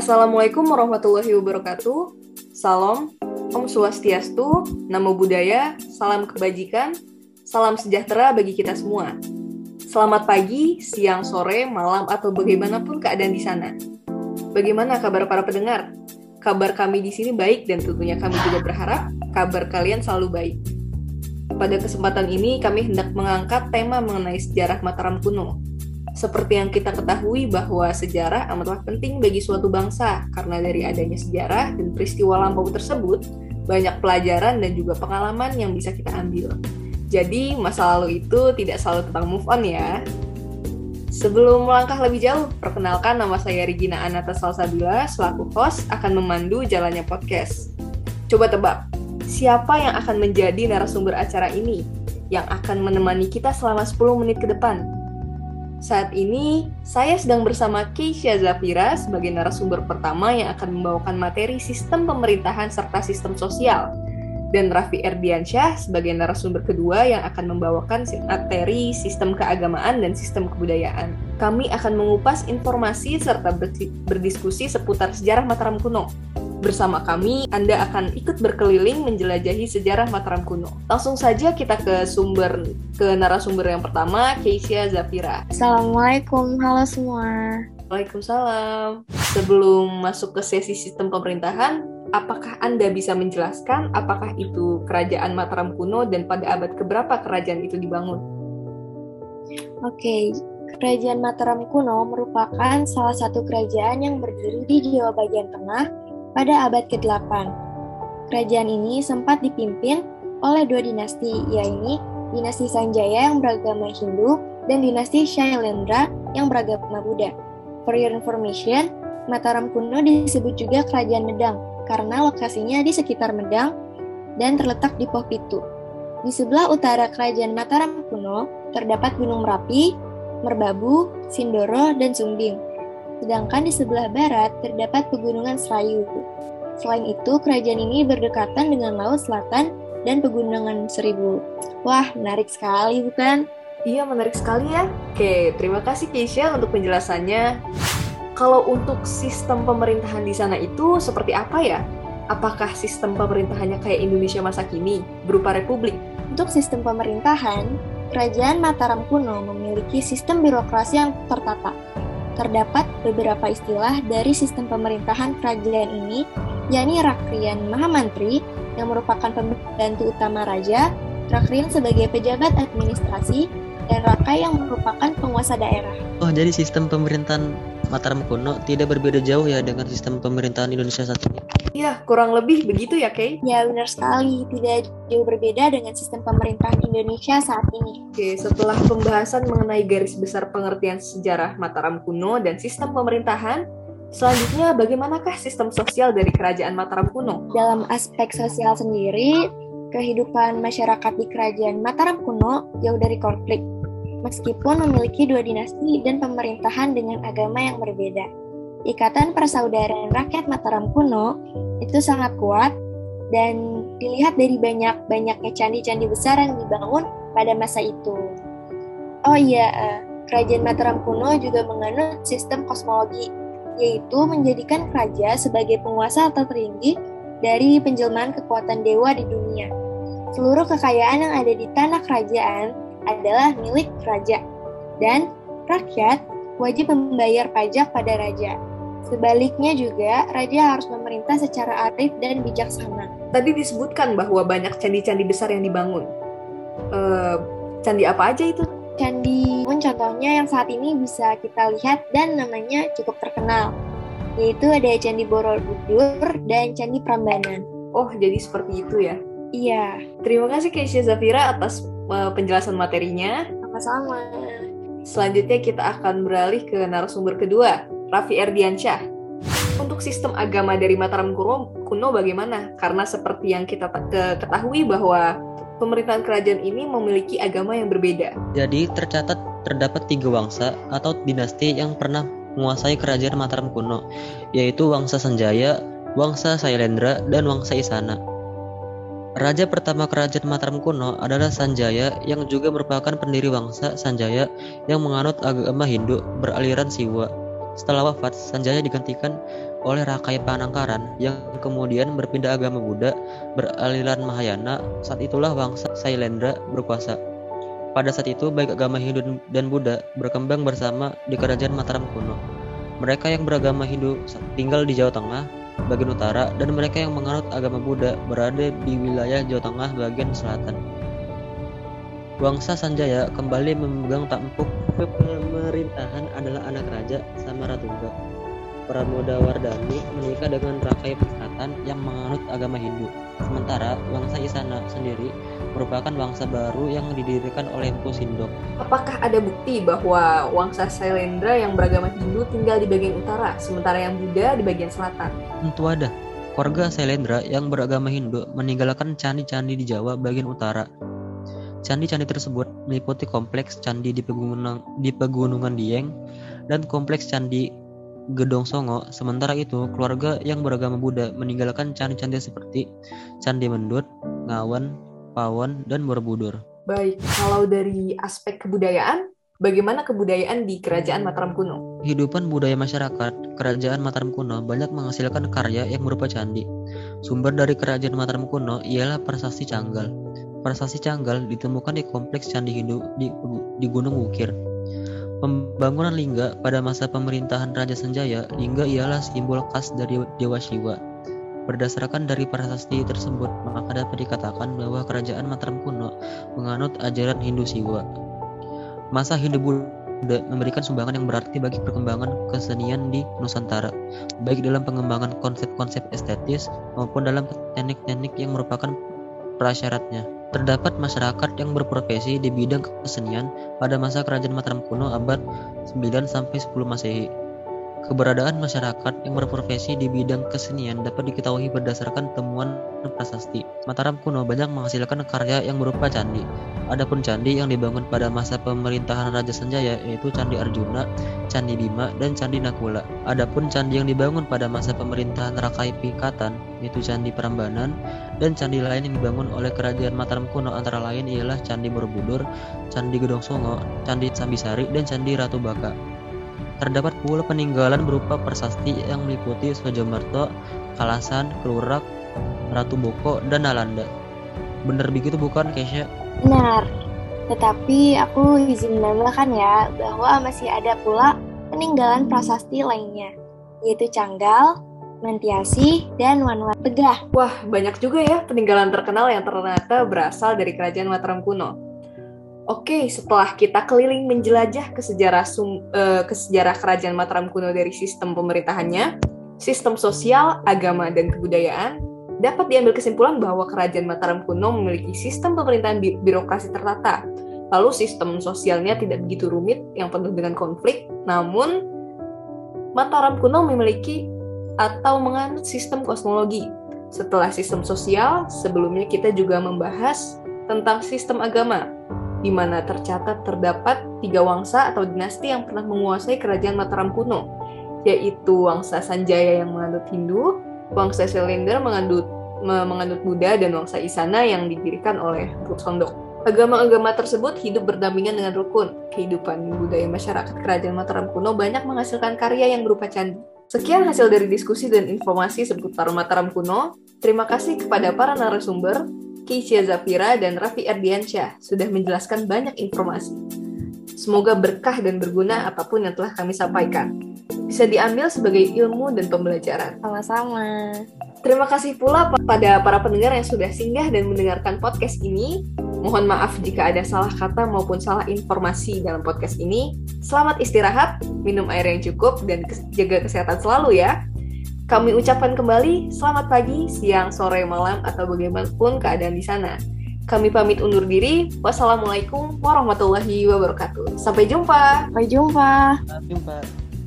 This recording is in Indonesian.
Assalamualaikum warahmatullahi wabarakatuh. Salam, Om Swastiastu, Namo Buddhaya, Salam Kebajikan, Salam Sejahtera bagi kita semua. Selamat pagi, siang, sore, malam, atau bagaimanapun keadaan di sana. Bagaimana kabar para pendengar? Kabar kami di sini baik dan tentunya kami juga berharap kabar kalian selalu baik. Pada kesempatan ini kami hendak mengangkat tema mengenai sejarah Mataram kuno. Seperti yang kita ketahui bahwa sejarah amatlah penting bagi suatu bangsa karena dari adanya sejarah dan peristiwa lampau tersebut banyak pelajaran dan juga pengalaman yang bisa kita ambil. Jadi, masa lalu itu tidak selalu tentang move on ya. Sebelum melangkah lebih jauh, perkenalkan nama saya Regina Anata Salsabila, selaku host akan memandu jalannya podcast. Coba tebak, siapa yang akan menjadi narasumber acara ini? Yang akan menemani kita selama 10 menit ke depan? Saat ini, saya sedang bersama Keisha Zafira sebagai narasumber pertama yang akan membawakan materi sistem pemerintahan serta sistem sosial dan Raffi Erdiansyah sebagai narasumber kedua yang akan membawakan materi sistem keagamaan dan sistem kebudayaan. Kami akan mengupas informasi serta berdiskusi seputar sejarah Mataram kuno. Bersama kami, Anda akan ikut berkeliling menjelajahi sejarah Mataram kuno. Langsung saja kita ke sumber ke narasumber yang pertama, Keisha Zafira. Assalamualaikum, halo semua. Waalaikumsalam. Sebelum masuk ke sesi sistem pemerintahan, apakah Anda bisa menjelaskan apakah itu kerajaan Mataram kuno dan pada abad keberapa kerajaan itu dibangun? Oke, kerajaan Mataram kuno merupakan salah satu kerajaan yang berdiri di Jawa bagian tengah pada abad ke-8. Kerajaan ini sempat dipimpin oleh dua dinasti, yaitu dinasti Sanjaya yang beragama Hindu dan dinasti Shailendra yang beragama Buddha. For your information, Mataram kuno disebut juga Kerajaan Medang karena lokasinya di sekitar Medang dan terletak di Pohpitu. Di sebelah utara kerajaan Mataram kuno terdapat Gunung Merapi, Merbabu, Sindoro, dan Sumbing. Sedangkan di sebelah barat terdapat Pegunungan Serayu. Selain itu, kerajaan ini berdekatan dengan Laut Selatan dan Pegunungan Seribu. Wah, menarik sekali bukan? Iya, menarik sekali ya. Oke, terima kasih Keisha untuk penjelasannya kalau untuk sistem pemerintahan di sana itu seperti apa ya? Apakah sistem pemerintahannya kayak Indonesia masa kini, berupa republik? Untuk sistem pemerintahan, Kerajaan Mataram kuno memiliki sistem birokrasi yang tertata. Terdapat beberapa istilah dari sistem pemerintahan kerajaan ini, yakni Rakrian Mahamantri yang merupakan pembantu utama raja, Rakrian sebagai pejabat administrasi, dan Rakai yang merupakan penguasa daerah. Oh, jadi sistem pemerintahan Mataram kuno tidak berbeda jauh ya dengan sistem pemerintahan Indonesia saat ini. Iya, kurang lebih begitu ya, Kay? Ya, benar sekali. Tidak jauh berbeda dengan sistem pemerintahan Indonesia saat ini. Oke, setelah pembahasan mengenai garis besar pengertian sejarah Mataram kuno dan sistem pemerintahan, selanjutnya bagaimanakah sistem sosial dari kerajaan Mataram kuno? Dalam aspek sosial sendiri, kehidupan masyarakat di kerajaan Mataram kuno jauh dari konflik meskipun memiliki dua dinasti dan pemerintahan dengan agama yang berbeda. Ikatan persaudaraan rakyat Mataram kuno itu sangat kuat dan dilihat dari banyak-banyaknya candi-candi besar yang dibangun pada masa itu. Oh iya, eh, kerajaan Mataram kuno juga menganut sistem kosmologi, yaitu menjadikan raja sebagai penguasa tertinggi dari penjelmaan kekuatan dewa di dunia. Seluruh kekayaan yang ada di tanah kerajaan adalah milik raja, dan rakyat wajib membayar pajak pada raja. Sebaliknya juga, raja harus memerintah secara arif dan bijaksana. Tadi disebutkan bahwa banyak candi-candi besar yang dibangun. Uh, candi apa aja itu? Candi, contohnya yang saat ini bisa kita lihat dan namanya cukup terkenal, yaitu ada Candi Borobudur dan Candi Prambanan. Oh, jadi seperti itu ya? Iya. Terima kasih Keisha Zafira atas uh, penjelasan materinya. Sama-sama. Selanjutnya kita akan beralih ke narasumber kedua, Raffi Erdiansyah. Untuk sistem agama dari Mataram kuno, kuno bagaimana? Karena seperti yang kita ketahui bahwa pemerintahan kerajaan ini memiliki agama yang berbeda. Jadi tercatat terdapat tiga wangsa atau dinasti yang pernah menguasai kerajaan Mataram kuno, yaitu Wangsa Sanjaya, Wangsa Sailendra, dan Wangsa Isana. Raja pertama kerajaan Mataram kuno adalah Sanjaya yang juga merupakan pendiri bangsa Sanjaya yang menganut agama Hindu beraliran Siwa. Setelah wafat, Sanjaya digantikan oleh Rakai Panangkaran yang kemudian berpindah agama Buddha beraliran Mahayana. Saat itulah bangsa Sailendra berkuasa. Pada saat itu baik agama Hindu dan Buddha berkembang bersama di kerajaan Mataram kuno. Mereka yang beragama Hindu tinggal di Jawa Tengah, bagian utara, dan mereka yang menganut agama Buddha berada di wilayah Jawa Tengah bagian selatan. Wangsa Sanjaya kembali memegang tampuk pemerintahan adalah anak raja Samaratungga. Pramodawardhani menikah dengan Rakai Selatan yang menganut agama Hindu. Sementara Wangsa Isana sendiri merupakan wangsa baru yang didirikan oleh Empu Sindok. Apakah ada bukti bahwa Wangsa Sailendra yang beragama Hindu tinggal di bagian utara, sementara yang Buddha di bagian selatan? Tentu ada. Keluarga Sailendra yang beragama Hindu meninggalkan candi-candi di Jawa bagian utara Candi-candi tersebut meliputi kompleks candi di pegunungan, di pegunungan Dieng dan kompleks candi Gedong Songo. Sementara itu, keluarga yang beragama Buddha meninggalkan candi-candi seperti Candi Mendut, Ngawan, Pawon, dan Borobudur. Baik, kalau dari aspek kebudayaan, bagaimana kebudayaan di Kerajaan Mataram kuno? Kehidupan budaya masyarakat Kerajaan Mataram kuno banyak menghasilkan karya yang berupa candi. Sumber dari Kerajaan Mataram kuno ialah prasasti Canggal. Prasasti Canggal ditemukan di kompleks Candi Hindu di, di Gunung Wukir. Pembangunan lingga pada masa pemerintahan Raja Sanjaya, lingga ialah simbol khas dari Dewa Siwa. Berdasarkan dari prasasti tersebut, maka dapat dikatakan bahwa kerajaan Mataram kuno menganut ajaran Hindu Siwa. Masa Hindu Buddha memberikan sumbangan yang berarti bagi perkembangan kesenian di Nusantara, baik dalam pengembangan konsep-konsep estetis maupun dalam teknik-teknik yang merupakan prasyaratnya. Terdapat masyarakat yang berprofesi di bidang kesenian pada masa kerajaan Mataram kuno abad 9 sampai 10 Masehi. Keberadaan masyarakat yang berprofesi di bidang kesenian dapat diketahui berdasarkan temuan prasasti. Mataram kuno banyak menghasilkan karya yang berupa candi. Adapun candi yang dibangun pada masa pemerintahan Raja Sanjaya yaitu Candi Arjuna, Candi Bima, dan Candi Nakula. Adapun candi yang dibangun pada masa pemerintahan Rakai Pikatan yaitu Candi Prambanan dan candi lain yang dibangun oleh kerajaan Mataram kuno antara lain ialah Candi Borobudur, Candi Gedong Songo, Candi Sambisari, dan Candi Ratu Baka. Terdapat pula peninggalan berupa prasasti yang meliputi Sojomerto, Kalasan, Kelurak, Ratu Boko, dan Nalanda. Benar begitu bukan, Kesha? Benar. Tetapi aku izin menambahkan ya bahwa masih ada pula peninggalan prasasti lainnya, yaitu Canggal, Mentiasi, dan Wanwan Tegah. Wah, banyak juga ya peninggalan terkenal yang ternyata berasal dari kerajaan Mataram kuno. Oke, setelah kita keliling menjelajah ke sejarah sum, uh, ke sejarah kerajaan Mataram kuno dari sistem pemerintahannya, sistem sosial, agama, dan kebudayaan, dapat diambil kesimpulan bahwa kerajaan Mataram kuno memiliki sistem pemerintahan bi birokrasi tertata. Lalu sistem sosialnya tidak begitu rumit yang penuh dengan konflik, namun Mataram kuno memiliki atau menganut sistem kosmologi. Setelah sistem sosial, sebelumnya kita juga membahas tentang sistem agama, di mana tercatat terdapat tiga wangsa atau dinasti yang pernah menguasai kerajaan Mataram kuno, yaitu wangsa Sanjaya yang menganut Hindu, wangsa Selender menganut menganut Buddha, dan wangsa Isana yang didirikan oleh Ruk Sondok. Agama-agama tersebut hidup berdampingan dengan rukun. Kehidupan budaya masyarakat kerajaan Mataram kuno banyak menghasilkan karya yang berupa candi. Sekian hasil dari diskusi dan informasi seputar Mataram kuno. Terima kasih kepada para narasumber, Keisha Zafira dan Raffi Erdiansyah sudah menjelaskan banyak informasi. Semoga berkah dan berguna apa pun yang telah kami sampaikan. Bisa diambil sebagai ilmu dan pembelajaran. Sama-sama. Terima kasih pula pada para pendengar yang sudah singgah dan mendengarkan podcast ini. Mohon maaf jika ada salah kata maupun salah informasi dalam podcast ini. Selamat istirahat, minum air yang cukup, dan jaga kesehatan selalu ya. Kami ucapkan kembali selamat pagi, siang, sore, malam, atau bagaimanapun keadaan di sana. Kami pamit undur diri. Wassalamualaikum warahmatullahi wabarakatuh. Sampai jumpa. Sampai jumpa. Sampai jumpa.